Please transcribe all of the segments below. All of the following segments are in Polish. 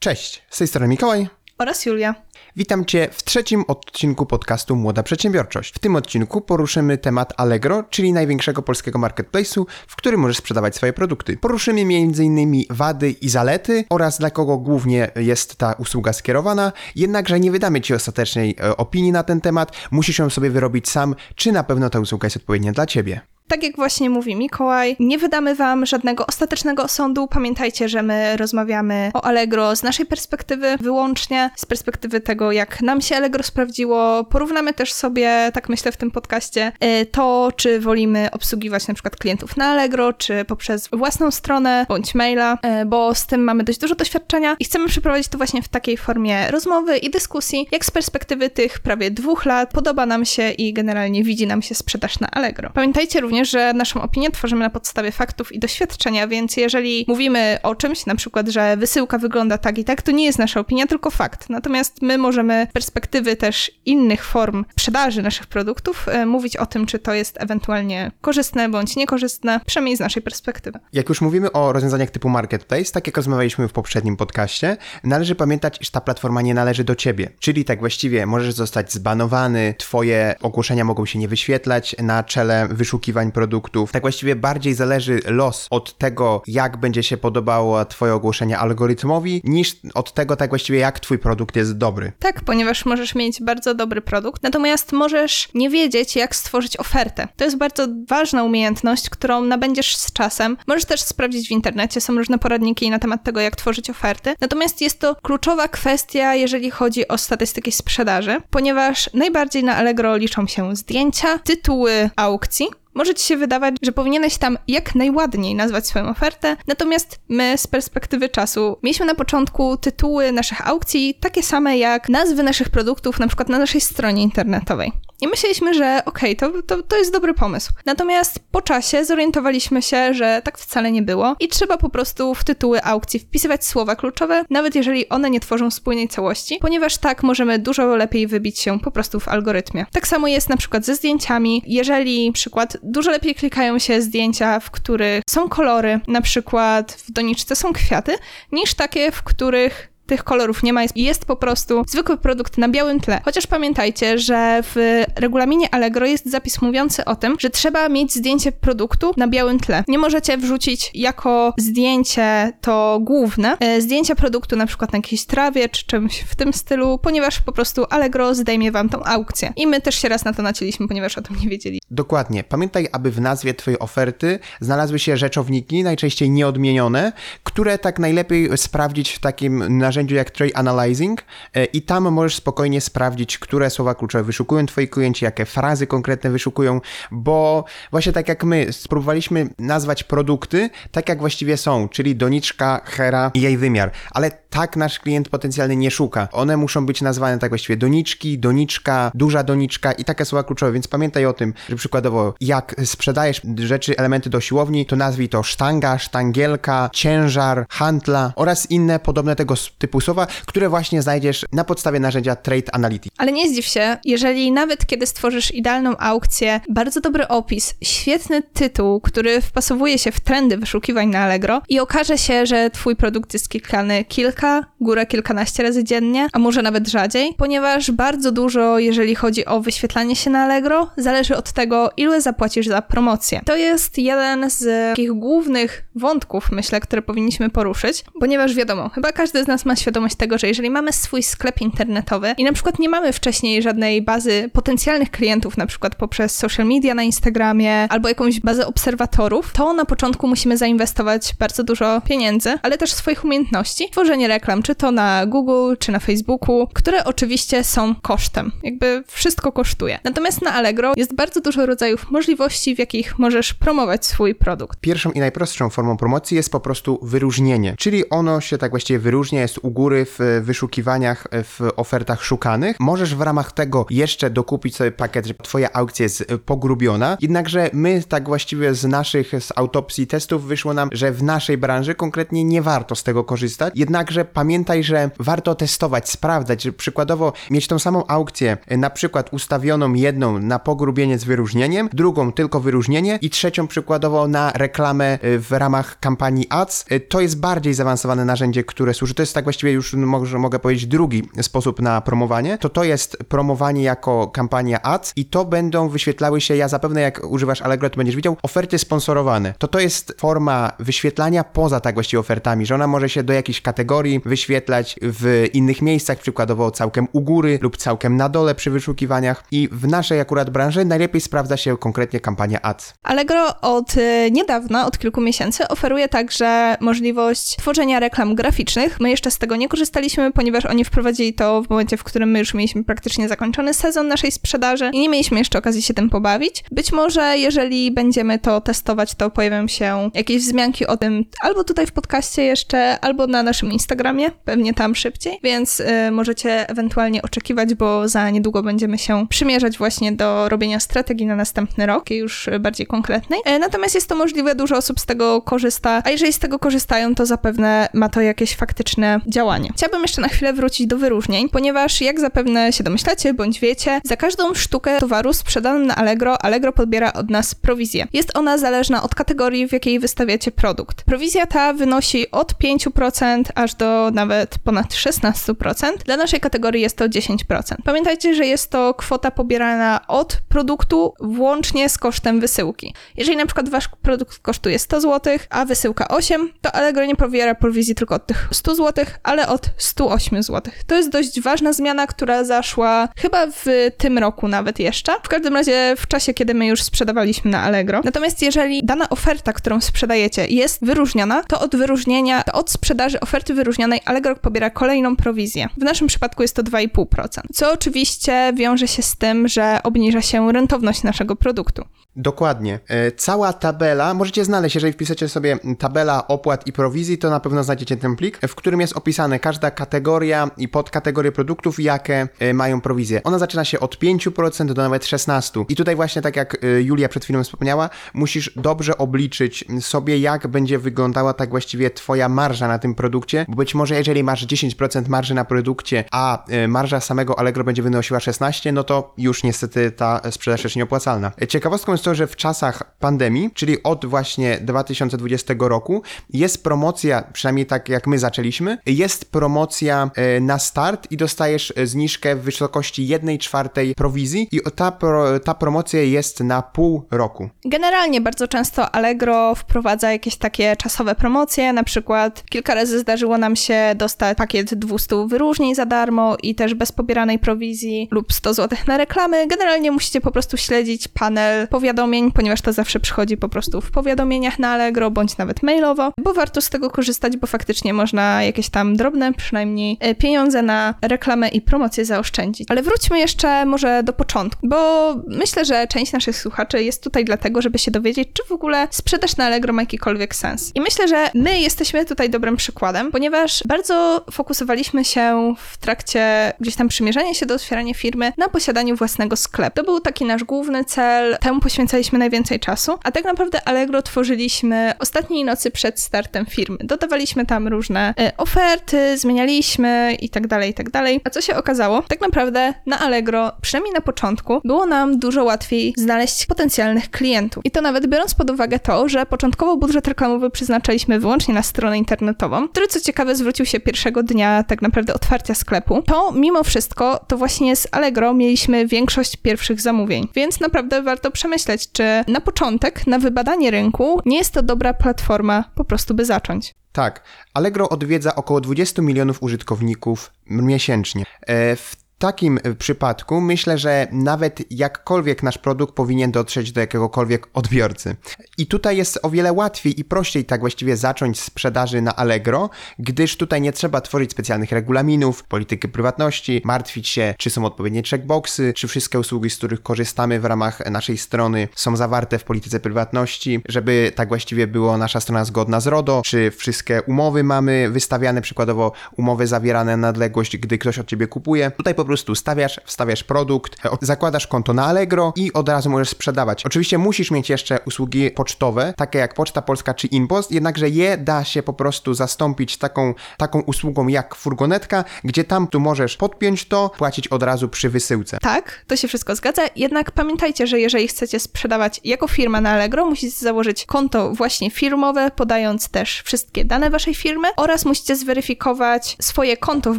Cześć, z tej strony Mikołaj oraz Julia. Witam Cię w trzecim odcinku podcastu Młoda Przedsiębiorczość. W tym odcinku poruszymy temat Allegro, czyli największego polskiego marketplace'u, w którym możesz sprzedawać swoje produkty. Poruszymy m.in. wady i zalety oraz dla kogo głównie jest ta usługa skierowana, jednakże nie wydamy Ci ostatecznej e, opinii na ten temat, musisz ją sobie wyrobić sam, czy na pewno ta usługa jest odpowiednia dla Ciebie. Tak jak właśnie mówi Mikołaj, nie wydamy wam żadnego ostatecznego osądu. Pamiętajcie, że my rozmawiamy o Allegro z naszej perspektywy wyłącznie, z perspektywy tego, jak nam się Allegro sprawdziło. Porównamy też sobie, tak myślę w tym podcaście, y, to, czy wolimy obsługiwać na przykład klientów na Allegro, czy poprzez własną stronę, bądź maila, y, bo z tym mamy dość dużo doświadczenia i chcemy przeprowadzić to właśnie w takiej formie rozmowy i dyskusji, jak z perspektywy tych prawie dwóch lat podoba nam się i generalnie widzi nam się sprzedaż na Allegro. Pamiętajcie również, również, że naszą opinię tworzymy na podstawie faktów i doświadczenia, więc jeżeli mówimy o czymś, na przykład, że wysyłka wygląda tak i tak, to nie jest nasza opinia, tylko fakt. Natomiast my możemy z perspektywy też innych form sprzedaży naszych produktów e, mówić o tym, czy to jest ewentualnie korzystne bądź niekorzystne, przynajmniej z naszej perspektywy. Jak już mówimy o rozwiązaniach typu marketplace, tak jak rozmawialiśmy w poprzednim podcaście, należy pamiętać, że ta platforma nie należy do ciebie. Czyli tak właściwie możesz zostać zbanowany, twoje ogłoszenia mogą się nie wyświetlać na czele wyszukiwań produktów. Tak właściwie bardziej zależy los od tego, jak będzie się podobało Twoje ogłoszenie algorytmowi, niż od tego, tak właściwie, jak Twój produkt jest dobry. Tak, ponieważ możesz mieć bardzo dobry produkt, natomiast możesz nie wiedzieć, jak stworzyć ofertę. To jest bardzo ważna umiejętność, którą nabędziesz z czasem. Możesz też sprawdzić w internecie, są różne poradniki na temat tego, jak tworzyć oferty. Natomiast jest to kluczowa kwestia, jeżeli chodzi o statystyki sprzedaży, ponieważ najbardziej na Allegro liczą się zdjęcia, tytuły aukcji, może ci się wydawać, że powinieneś tam jak najładniej nazwać swoją ofertę, natomiast my z perspektywy czasu mieliśmy na początku tytuły naszych aukcji takie same jak nazwy naszych produktów, na przykład na naszej stronie internetowej. I myśleliśmy, że okej, okay, to, to, to jest dobry pomysł. Natomiast po czasie zorientowaliśmy się, że tak wcale nie było i trzeba po prostu w tytuły aukcji wpisywać słowa kluczowe, nawet jeżeli one nie tworzą spójnej całości, ponieważ tak możemy dużo lepiej wybić się po prostu w algorytmie. Tak samo jest na przykład ze zdjęciami. Jeżeli przykład dużo lepiej klikają się zdjęcia, w których są kolory, na przykład w doniczce są kwiaty, niż takie, w których tych kolorów nie ma i jest po prostu zwykły produkt na białym tle. Chociaż pamiętajcie, że w regulaminie Allegro jest zapis mówiący o tym, że trzeba mieć zdjęcie produktu na białym tle. Nie możecie wrzucić jako zdjęcie to główne e, zdjęcia produktu na przykład na jakiejś trawie czy czymś w tym stylu, ponieważ po prostu Allegro zdejmie wam tą aukcję. I my też się raz na to nacięliśmy, ponieważ o tym nie wiedzieli. Dokładnie. Pamiętaj, aby w nazwie twojej oferty znalazły się rzeczowniki, najczęściej nieodmienione, które tak najlepiej sprawdzić w takim narzędziu narzędziu jak Trade Analyzing e, i tam możesz spokojnie sprawdzić, które słowa kluczowe wyszukują twoi klienci, jakie frazy konkretne wyszukują, bo właśnie tak jak my spróbowaliśmy nazwać produkty tak jak właściwie są, czyli doniczka, hera i jej wymiar, ale tak nasz klient potencjalny nie szuka. One muszą być nazwane tak właściwie doniczki, doniczka, duża doniczka i takie słowa kluczowe, więc pamiętaj o tym, że przykładowo jak sprzedajesz rzeczy, elementy do siłowni, to nazwij to sztanga, sztangielka, ciężar, handla oraz inne podobne tego typu słowa, które właśnie znajdziesz na podstawie narzędzia Trade Analytics. Ale nie zdziw się, jeżeli nawet kiedy stworzysz idealną aukcję, bardzo dobry opis, świetny tytuł, który wpasowuje się w trendy wyszukiwań na Allegro i okaże się, że twój produkt jest klikany kilka, górę kilkanaście razy dziennie, a może nawet rzadziej, ponieważ bardzo dużo, jeżeli chodzi o wyświetlanie się na Allegro, zależy od tego, ile zapłacisz za promocję. To jest jeden z takich głównych wątków, myślę, które powinniśmy poruszyć, ponieważ wiadomo, chyba każdy z nas ma świadomość tego, że jeżeli mamy swój sklep internetowy i na przykład nie mamy wcześniej żadnej bazy potencjalnych klientów, na przykład poprzez social media na Instagramie albo jakąś bazę obserwatorów, to na początku musimy zainwestować bardzo dużo pieniędzy, ale też swoich umiejętności, tworzenie reklam, czy to na Google, czy na Facebooku, które oczywiście są kosztem. Jakby wszystko kosztuje. Natomiast na Allegro jest bardzo dużo rodzajów możliwości, w jakich możesz promować swój produkt. Pierwszą i najprostszą formą promocji jest po prostu wyróżnienie, czyli ono się tak właściwie wyróżnia, jest u góry w wyszukiwaniach, w ofertach szukanych. Możesz w ramach tego jeszcze dokupić sobie pakiet, że twoja aukcja jest pogrubiona, jednakże my tak właściwie z naszych, z autopsji testów wyszło nam, że w naszej branży konkretnie nie warto z tego korzystać, jednakże pamiętaj, że warto testować, sprawdzać, że przykładowo mieć tą samą aukcję, y, na przykład ustawioną jedną na pogrubienie z wyróżnieniem, drugą tylko wyróżnienie i trzecią przykładowo na reklamę w ramach kampanii ads. To jest bardziej zaawansowane narzędzie, które służy. To jest tak właściwie już może, mogę powiedzieć drugi sposób na promowanie, to to jest promowanie jako kampania ads i to będą wyświetlały się, ja zapewne jak używasz Allegro, to będziesz widział, oferty sponsorowane. To to jest forma wyświetlania poza tak właściwie ofertami, że ona może się do jakiejś kategorii wyświetlać w innych miejscach, przykładowo całkiem u góry lub całkiem na dole przy wyszukiwaniach i w naszej akurat branży najlepiej sprawdza się konkretnie kampania ads. Allegro od y, niedawna, od kilku miesięcy oferuje także możliwość tworzenia reklam graficznych. My jeszcze z tego nie korzystaliśmy, ponieważ oni wprowadzili to w momencie, w którym my już mieliśmy praktycznie zakończony sezon naszej sprzedaży i nie mieliśmy jeszcze okazji się tym pobawić. Być może jeżeli będziemy to testować, to pojawią się jakieś wzmianki o tym albo tutaj w podcaście jeszcze, albo na naszym Instagramie, pewnie tam szybciej, więc y, możecie ewentualnie oczekiwać, bo za niedługo będziemy się przymierzać właśnie do robienia strategii na następny rok, już bardziej konkretnej. E, natomiast jest to możliwe, dużo osób z tego korzysta, a jeżeli z tego korzystają, to zapewne ma to jakieś faktyczne działanie. Chciałabym jeszcze na chwilę wrócić do wyróżnień, ponieważ jak zapewne się domyślacie bądź wiecie, za każdą sztukę towaru sprzedaną na Allegro, Allegro podbiera od nas prowizję. Jest ona zależna od kategorii, w jakiej wystawiacie produkt. Prowizja ta wynosi od 5% aż do nawet ponad 16%. Dla naszej kategorii jest to 10%. Pamiętajcie, że jest to kwota pobierana od produktu włącznie z kosztem wysyłki. Jeżeli na przykład wasz produkt kosztuje 100 zł, a wysyłka 8, to Allegro nie pobiera prowizji tylko od tych 100 zł, ale od 108 zł. To jest dość ważna zmiana, która zaszła chyba w tym roku nawet jeszcze. W każdym razie w czasie, kiedy my już sprzedawaliśmy na Allegro. Natomiast jeżeli dana oferta, którą sprzedajecie jest wyróżniona, to od wyróżnienia, to od sprzedaży oferty wyróżnionej Allegro pobiera kolejną prowizję. W naszym przypadku jest to 2,5%, co oczywiście wiąże się z tym, że obniża się rentowność naszego produktu. Dokładnie. E, cała tabela, możecie znaleźć, jeżeli wpiszecie sobie tabela opłat i prowizji, to na pewno znajdziecie ten plik, w którym jest opisane każda kategoria i podkategorie produktów, jakie e, mają prowizję. Ona zaczyna się od 5% do nawet 16%. I tutaj właśnie, tak jak e, Julia przed chwilą wspomniała, musisz dobrze obliczyć sobie, jak będzie wyglądała tak właściwie twoja marża na tym produkcie, bo być może jeżeli masz 10% marży na produkcie, a marża samego Allegro będzie wynosiła 16%, no to już niestety ta sprzedaż jest nieopłacalna. Ciekawostką jest to, że w czasach pandemii, czyli od właśnie 2020 roku, jest promocja, przynajmniej tak jak my zaczęliśmy, jest promocja e, na start i dostajesz zniżkę w wysokości 1 czwartej prowizji i ta, pro, ta promocja jest na pół roku. Generalnie bardzo często Allegro wprowadza jakieś takie czasowe promocje, na przykład kilka razy zdarzyło nam się dostać pakiet 200 wyróżnień za darmo i też bez pobieranej prowizji lub 100 zł na reklamy. Generalnie musicie po prostu śledzić panel powiadomień powiadomień, ponieważ to zawsze przychodzi po prostu w powiadomieniach na Allegro bądź nawet mailowo, bo warto z tego korzystać, bo faktycznie można jakieś tam drobne, przynajmniej e, pieniądze na reklamę i promocję zaoszczędzić. Ale wróćmy jeszcze może do początku, bo myślę, że część naszych słuchaczy jest tutaj dlatego, żeby się dowiedzieć, czy w ogóle sprzedaż na Allegro ma jakikolwiek sens. I myślę, że my jesteśmy tutaj dobrym przykładem, ponieważ bardzo fokusowaliśmy się w trakcie gdzieś tam przymierzania się do otwierania firmy na posiadaniu własnego sklepu. To był taki nasz główny cel, temu poświęciliśmy poświęcaliśmy najwięcej czasu, a tak naprawdę Allegro tworzyliśmy ostatniej nocy przed startem firmy. Dodawaliśmy tam różne y, oferty, zmienialiśmy i tak dalej, i tak dalej. A co się okazało? Tak naprawdę na Allegro, przynajmniej na początku, było nam dużo łatwiej znaleźć potencjalnych klientów. I to nawet biorąc pod uwagę to, że początkowo budżet reklamowy przeznaczaliśmy wyłącznie na stronę internetową, który co ciekawe zwrócił się pierwszego dnia tak naprawdę otwarcia sklepu, to mimo wszystko to właśnie z Allegro mieliśmy większość pierwszych zamówień. Więc naprawdę warto przemyśleć, pomyśleć, czy na początek, na wybadanie rynku, nie jest to dobra platforma po prostu, by zacząć. Tak, Allegro odwiedza około 20 milionów użytkowników miesięcznie. E, w takim y, przypadku myślę, że nawet jakkolwiek nasz produkt powinien dotrzeć do jakiegokolwiek odbiorcy. I tutaj jest o wiele łatwiej i prościej tak właściwie zacząć sprzedaży na Allegro, gdyż tutaj nie trzeba tworzyć specjalnych regulaminów, polityki prywatności, martwić się, czy są odpowiednie checkboxy, czy wszystkie usługi, z których korzystamy w ramach naszej strony są zawarte w polityce prywatności, żeby tak właściwie była nasza strona zgodna z RODO, czy wszystkie umowy mamy wystawiane, przykładowo umowy zawierane na odległość, gdy ktoś od ciebie kupuje. Tutaj po prostu stawiasz, wstawiasz produkt, e, zakładasz konto na Allegro i od razu możesz sprzedawać. Oczywiście musisz mieć jeszcze usługi pocztowe, takie jak Poczta Polska czy Impost, jednakże je da się po prostu zastąpić taką, taką usługą jak furgonetka, gdzie tam tu możesz podpiąć to, płacić od razu przy wysyłce. Tak, to się wszystko zgadza, jednak pamiętajcie, że jeżeli chcecie sprzedawać jako firma na Allegro, musicie założyć konto właśnie firmowe, podając też wszystkie dane waszej firmy oraz musicie zweryfikować swoje konto w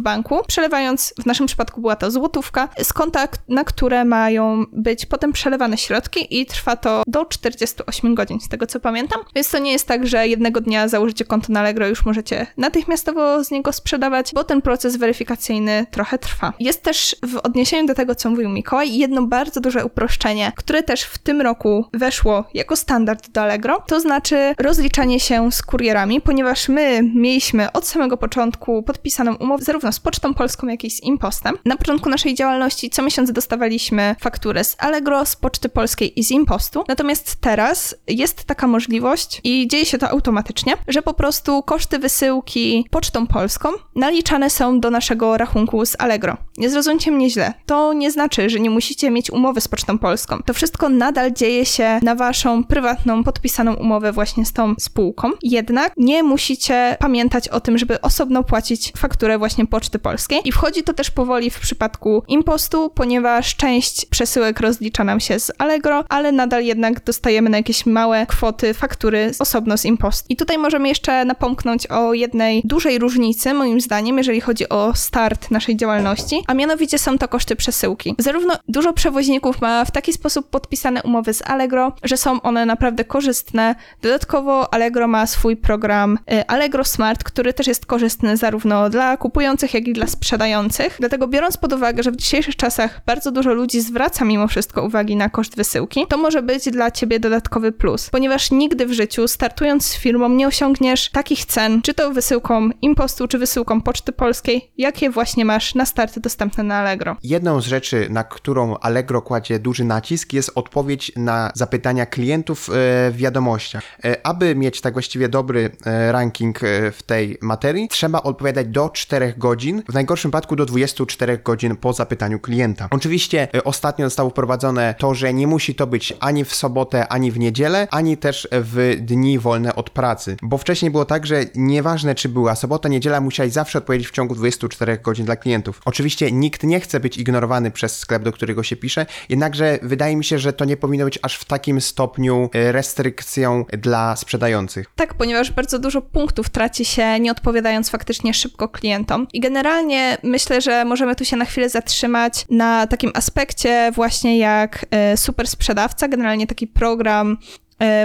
banku, przelewając, w naszym przypadku była to złotówka, z konta, na które mają być potem przelewane środki i trwa to do 48 godzin, z tego co pamiętam. Więc to nie jest tak, że jednego dnia założycie konto na Allegro już możecie natychmiastowo z niego sprzedawać, bo ten proces weryfikacyjny trochę trwa. Jest też w odniesieniu do tego, co mówił Mikołaj, jedno bardzo duże uproszczenie, które też w tym roku weszło jako standard do Allegro, to znaczy rozliczanie się z kurierami, ponieważ my mieliśmy od samego początku podpisaną umowę zarówno z Pocztą Polską, jak i z Impostem. Na początku naszej działalności co miesiąc dostawaliśmy fakturę z Allegro, z Poczty Polskiej i z Impostu. Natomiast teraz jest taka możliwość i dzieje się to automatycznie, że po prostu koszty wysyłki Pocztą Polską naliczane są do naszego rachunku z Allegro. Nie zrozumcie mnie źle. To nie znaczy, że nie musicie mieć umowy z Pocztą Polską. To wszystko nadal dzieje się na waszą prywatną, podpisaną umowę właśnie z tą spółką. Jednak nie musicie pamiętać o tym, żeby osobno płacić fakturę właśnie Poczty Polskiej. I wchodzi to też powoli w przypadku Impostu, ponieważ część przesyłek rozlicza nam się z Allegro, ale nadal jednak dostajemy na jakieś małe kwoty faktury osobno z Impost. I tutaj możemy jeszcze napomknąć o jednej dużej różnicy, moim zdaniem, jeżeli chodzi o start naszej działalności, a mianowicie są to koszty przesyłki. Zarówno dużo przewoźników ma w taki sposób podpisane umowy z Allegro, że są one naprawdę korzystne. Dodatkowo Allegro ma swój program y, Allegro Smart, który też jest korzystny zarówno dla kupujących, jak i dla sprzedających. Dlatego biorąc pod uwagę, że w dzisiejszych czasach bardzo dużo ludzi zwraca mimo wszystko uwagi na koszt wysyłki, to może być dla ciebie dodatkowy plus, ponieważ nigdy w życiu startując z firmą nie osiągniesz takich cen, czy to wysyłką Impostu, czy wysyłką Poczty Polskiej, jakie właśnie masz na start dostępne na Allegro. Jedną z rzeczy, na którą Allegro kładzie duży nacisk, jest odpowiedź na zapytania klientów e, w wiadomościach. E, Aby mieć tak właściwie dobry e, ranking w tej materii, trzeba odpowiadać do 4 godzin, w najgorszym wypadku do 24 godzin po zapytaniu klienta. Oczywiście ostatnio zostało wprowadzone to, że nie musi to być ani w sobotę, ani w niedzielę, ani też w dni wolne od pracy, bo wcześniej było tak, że nieważne czy była sobota, niedziela, musiałeś zawsze odpowiedzieć w ciągu 24 godzin dla klientów. Oczywiście nikt nie chce być ignorowany przez sklep, do którego się pisze, jednakże wydaje mi się, że to nie powinno być aż w takim stopniu e, restrykcją dla sprzedających. Tak, ponieważ bardzo dużo punktów traci się nie odpowiadając faktycznie szybko klientom. I generalnie myślę, że możemy tu się na chwilę zatrzymać na takim aspekcie właśnie jak e, super sprzedawca, generalnie taki program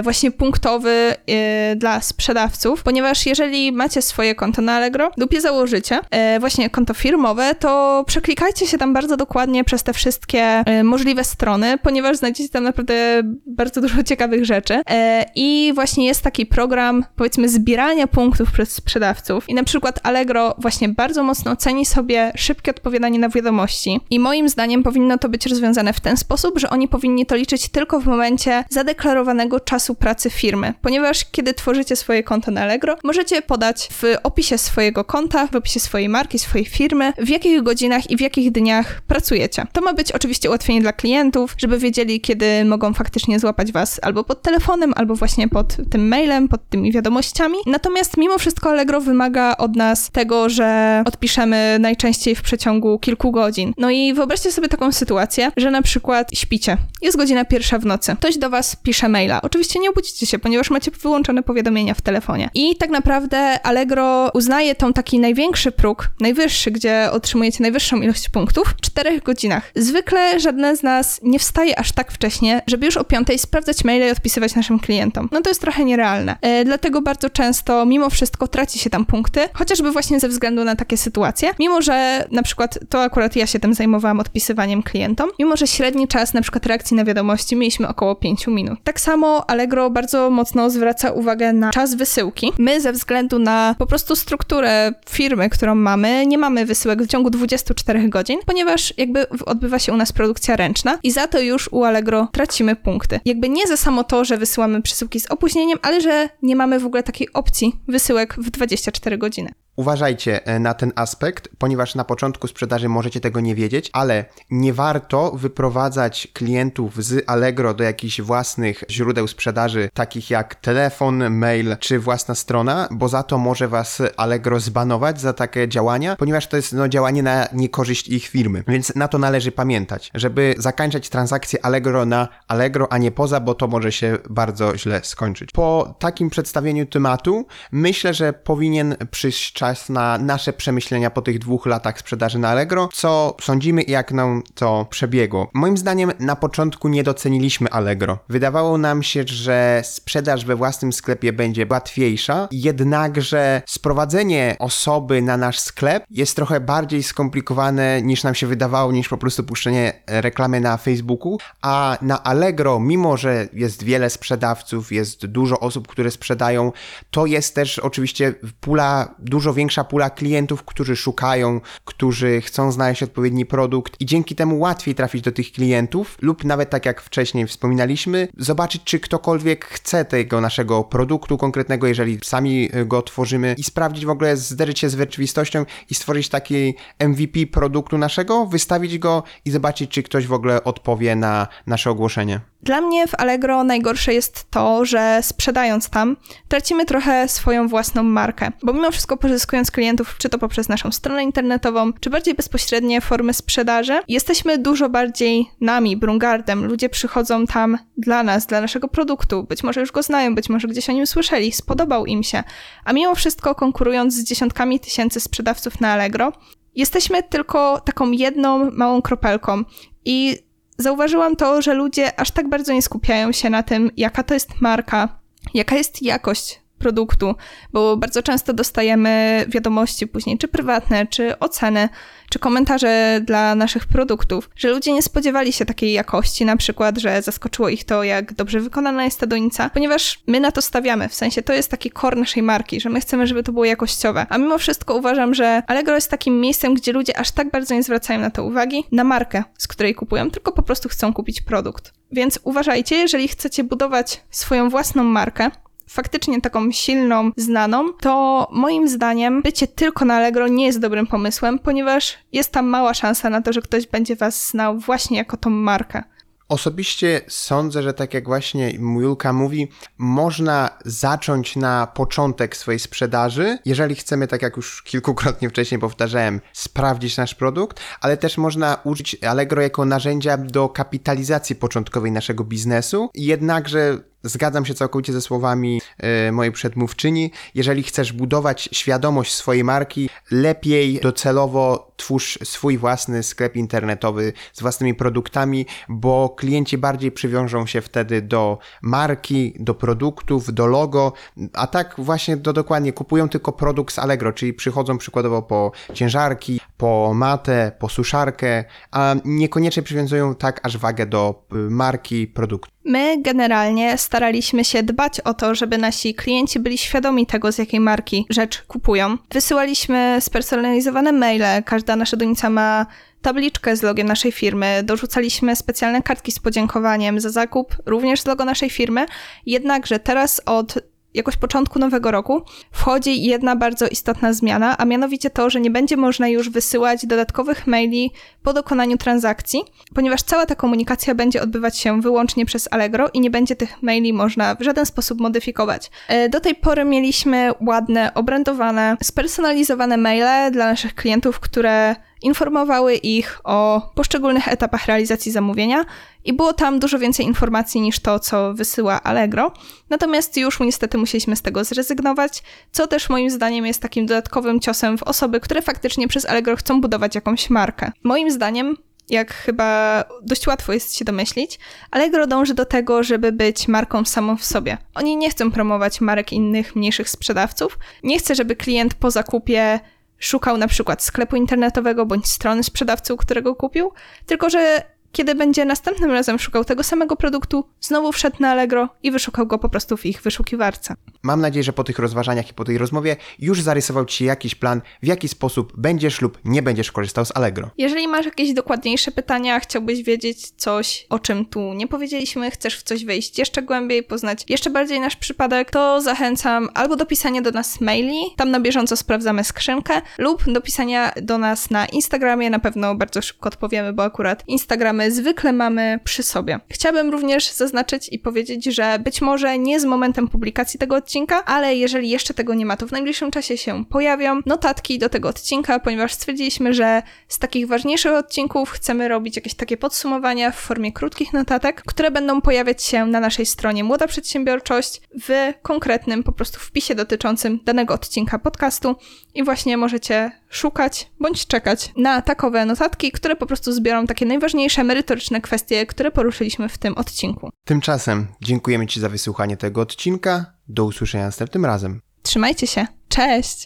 właśnie punktowy e, dla sprzedawców, ponieważ jeżeli macie swoje konto na Allegro lub je założycie, e, właśnie konto firmowe, to przeklikajcie się tam bardzo dokładnie przez te wszystkie e, możliwe strony, ponieważ znajdziecie tam naprawdę bardzo dużo ciekawych rzeczy. E, I właśnie jest taki program, powiedzmy, zbierania punktów przez sprzedawców. I na przykład Allegro właśnie bardzo mocno ceni sobie szybkie odpowiadanie na wiadomości. I moim zdaniem powinno to być rozwiązane w ten sposób, że oni powinni to liczyć tylko w momencie zadeklarowanego czasu pracy firmy, ponieważ kiedy tworzycie swoje konto na Allegro, możecie podać w opisie swojego konta, w opisie swojej marki, swojej firmy, w jakich godzinach i w jakich dniach pracujecie. To ma być oczywiście ułatwienie dla klientów, żeby wiedzieli, kiedy mogą faktycznie złapać was albo pod telefonem, albo właśnie pod tym mailem, pod tymi wiadomościami. Natomiast mimo wszystko Allegro wymaga od nas tego, że odpiszemy najczęściej w przeciągu kilku godzin. No i wyobraźcie sobie taką sytuację, że na przykład śpicie. Jest godzina pierwsza w nocy. Ktoś do was pisze maila. Nie obudzicie się, ponieważ macie wyłączone powiadomienia w telefonie. I tak naprawdę Allegro uznaje tą taki największy próg, najwyższy, gdzie otrzymujecie najwyższą ilość punktów, w czterech godzinach. Zwykle żadne z nas nie wstaje aż tak wcześnie, żeby już o piątej sprawdzać maile i odpisywać naszym klientom. No to jest trochę nierealne. E, dlatego bardzo często, mimo wszystko, traci się tam punkty, chociażby właśnie ze względu na takie sytuacje. Mimo, że na przykład to akurat ja się tym zajmowałam odpisywaniem klientom, mimo, że średni czas na przykład reakcji na wiadomości mieliśmy około 5 minut. Tak samo Allegro bardzo mocno zwraca uwagę na czas wysyłki. My ze względu na po prostu strukturę firmy, którą mamy, nie mamy wysyłek w ciągu 24 godzin, ponieważ jakby odbywa się u nas produkcja ręczna i za to już u Allegro tracimy punkty. Jakby nie za samo to, że wysyłamy przesyłki z opóźnieniem, ale że nie mamy w ogóle takiej opcji wysyłek w 24 godziny. Uważajcie e, na ten aspekt, ponieważ na początku sprzedaży możecie tego nie wiedzieć, ale nie warto wyprowadzać klientów z Allegro do jakichś własnych źródeł sprzedaży, takich jak telefon, mail czy własna strona, bo za to może was Allegro zbanować za takie działania, ponieważ to jest no, działanie na niekorzyść ich firmy. Więc na to należy pamiętać, żeby zakończyć transakcję Allegro na Allegro, a nie poza, bo to może się bardzo źle skończyć. Po takim przedstawieniu tematu myślę, że powinien przyjść czas na nasze przemyślenia po tych dwóch latach sprzedaży na Allegro, co sądzimy i jak nam to przebiegło. Moim zdaniem na początku nie doceniliśmy Allegro. Wydawało nam się, że sprzedaż we własnym sklepie będzie łatwiejsza, jednakże sprowadzenie osoby na nasz sklep jest trochę bardziej skomplikowane niż nam się wydawało, niż po prostu puszczenie reklamy na Facebooku, a na Allegro, mimo że jest wiele sprzedawców, jest dużo osób, które sprzedają, to jest też oczywiście pula, dużo większa pula klientów, którzy szukają, którzy chcą znaleźć odpowiedni produkt i dzięki temu łatwiej trafić do tych klientów lub nawet tak jak wcześniej wspominaliśmy, zobaczyć czy ktokolwiek chce tego naszego produktu konkretnego, jeżeli sami go tworzymy i sprawdzić w ogóle, zderzyć się z rzeczywistością i stworzyć taki MVP produktu naszego, wystawić go i zobaczyć czy ktoś w ogóle odpowie na nasze ogłoszenie. Dla mnie w Allegro najgorsze jest to, że sprzedając tam, tracimy trochę swoją własną markę, bo mimo wszystko pozyskując klientów, czy to poprzez naszą stronę internetową, czy bardziej bezpośrednie formy sprzedaży, jesteśmy dużo bardziej nami, Brungardem. Ludzie przychodzą tam dla nas, dla naszego produktu. Być może już go znają, być może gdzieś o nim słyszeli, spodobał im się. A mimo wszystko konkurując z dziesiątkami tysięcy sprzedawców na Allegro, jesteśmy tylko taką jedną małą kropelką. I zauważyłam to, że ludzie aż tak bardzo nie skupiają się na tym, jaka to jest marka, jaka jest jakość produktu, bo bardzo często dostajemy wiadomości później, czy prywatne, czy oceny, czy komentarze dla naszych produktów, że ludzie nie spodziewali się takiej jakości, na przykład, że zaskoczyło ich to, jak dobrze wykonana jest ta donica, ponieważ my na to stawiamy, w sensie to jest taki core naszej marki, że my chcemy, żeby to było jakościowe. A mimo wszystko uważam, że Allegro jest takim miejscem, gdzie ludzie aż tak bardzo nie zwracają na to uwagi, na markę, z której kupują, tylko po prostu chcą kupić produkt. Więc uważajcie, jeżeli chcecie budować swoją własną markę, faktycznie taką silną, znaną, to moim zdaniem bycie tylko na Allegro nie jest dobrym pomysłem, ponieważ jest tam mała szansa na to, że ktoś będzie was znał właśnie jako tą markę. Osobiście sądzę, że tak jak właśnie Julka mówi, można zacząć na początek swojej sprzedaży, jeżeli chcemy, tak jak już kilkukrotnie wcześniej powtarzałem, sprawdzić nasz produkt, ale też można użyć Allegro jako narzędzia do kapitalizacji początkowej naszego biznesu, jednakże Zgadzam się całkowicie ze słowami y, mojej przedmówczyni. Jeżeli chcesz budować świadomość swojej marki, lepiej docelowo twórz swój własny sklep internetowy z własnymi produktami, bo klienci bardziej przywiążą się wtedy do marki, do produktów, do logo, a tak właśnie do dokładnie kupują tylko produkt z Allegro, czyli przychodzą przykładowo po ciężarki, po matę, po suszarkę, a niekoniecznie przywiązują tak aż wagę do y, marki, produktu. My generalnie staraliśmy się dbać o to, żeby nasi klienci byli świadomi tego, z jakiej marki rzecz kupują. Wysyłaliśmy spersonalizowane maile, każda nasza donica ma tabliczkę z logiem naszej firmy, dorzucaliśmy specjalne kartki z podziękowaniem za zakup, również z logo naszej firmy. Jednakże teraz od jakoś początku nowego roku wchodzi jedna bardzo istotna zmiana, a mianowicie to, że nie będzie można już wysyłać dodatkowych maili po dokonaniu transakcji, ponieważ cała ta komunikacja będzie odbywać się wyłącznie przez Allegro i nie będzie tych maili można w żaden sposób modyfikować. E, do tej pory mieliśmy ładne, obrędowane, spersonalizowane maile dla naszych klientów, które informowały ich o poszczególnych etapach realizacji zamówienia i było tam dużo więcej informacji niż to, co wysyła Allegro. Natomiast już niestety musieliśmy z tego zrezygnować, co też moim zdaniem jest takim dodatkowym ciosem w osoby, które faktycznie przez Allegro chcą budować jakąś markę. Moim zdaniem jak chyba dość łatwo jest się domyślić, Allegro dąży do tego, żeby być marką samą w sobie. Oni nie chcą promować marek innych, mniejszych sprzedawców. Nie chce, żeby klient po zakupie szukał na przykład sklepu internetowego bądź strony sprzedawcy, u którego kupił, tylko że kiedy będzie następnym razem szukał tego samego produktu, znowu wszedł na Allegro i wyszukał go po prostu w ich wyszukiwarce. Mam nadzieję, że po tych rozważaniach i po tej rozmowie już zarysował Ci jakiś plan, w jaki sposób będziesz lub nie będziesz korzystał z Allegro. Jeżeli masz jakieś dokładniejsze pytania, chciałbyś wiedzieć coś, o czym tu nie powiedzieliśmy, chcesz w coś wejść jeszcze głębiej, poznać jeszcze bardziej nasz przypadek, to zachęcam albo do pisania do nas maili, tam na bieżąco sprawdzamy skrzynkę, lub do pisania do nas na Instagramie, na pewno bardzo szybko odpowiemy, bo akurat Instagramy zwykle mamy przy sobie. Chciałabym również zaznaczyć i powiedzieć, że być może nie z momentem publikacji tego odcinka, ale jeżeli jeszcze tego nie ma, to w najbliższym czasie się pojawią notatki do tego odcinka, ponieważ stwierdziliśmy, że z takich ważniejszych odcinków chcemy robić jakieś takie podsumowania w formie krótkich notatek, które będą pojawiać się na naszej stronie Młoda Przedsiębiorczość w konkretnym po prostu wpisie dotyczącym danego odcinka podcastu i właśnie możecie szukać bądź czekać na takowe notatki, które po prostu zbiorą takie najważniejsze merytoryczne kwestie, które poruszyliśmy w tym odcinku. Tymczasem dziękujemy Ci za wysłuchanie tego odcinka. Do usłyszenia następnym razem. Trzymajcie się. Cześć!